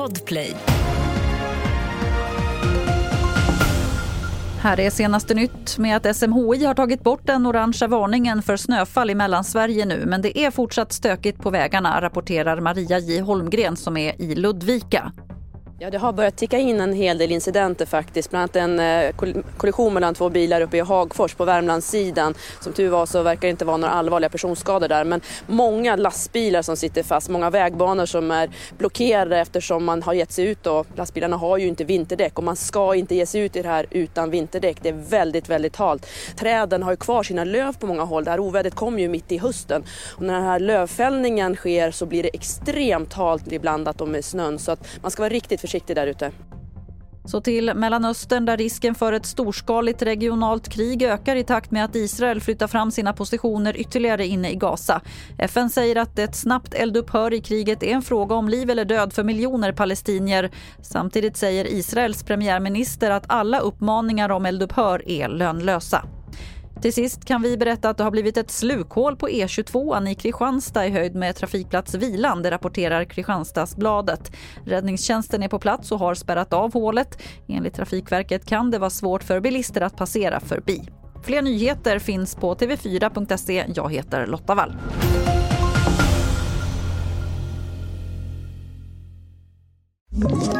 Podplay. Här är senaste nytt med att SMHI har tagit bort den orangea varningen för snöfall i Mellansverige nu. Men det är fortsatt stökigt på vägarna, rapporterar Maria J Holmgren som är i Ludvika. Ja, det har börjat ticka in en hel del incidenter faktiskt. Bland annat en eh, kollision mellan två bilar uppe i Hagfors på Värmlandssidan. Som tur var så verkar det inte vara några allvarliga personskador där. Men många lastbilar som sitter fast, många vägbanor som är blockerade eftersom man har gett sig ut. Och lastbilarna har ju inte vinterdäck och man ska inte ge sig ut i det här utan vinterdäck. Det är väldigt, väldigt halt. Träden har ju kvar sina löv på många håll. Det här ovädret kom ju mitt i hösten. Och när den här lövfällningen sker så blir det extremt halt iblandat med snön. Så att man ska vara riktigt försiktig där ute. Så till Mellanöstern där risken för ett storskaligt regionalt krig ökar i takt med att Israel flyttar fram sina positioner ytterligare inne i Gaza. FN säger att ett snabbt eldupphör i kriget är en fråga om liv eller död för miljoner palestinier. Samtidigt säger Israels premiärminister att alla uppmaningar om eldupphör är lönlösa. Till sist kan vi berätta att det har blivit ett slukhål på E22 i Kristianstad i höjd med trafikplats Vilan, det rapporterar Kristianstadsbladet. Räddningstjänsten är på plats och har spärrat av hålet. Enligt Trafikverket kan det vara svårt för bilister att passera förbi. Fler nyheter finns på tv4.se. Jag heter Lotta Wall. Ett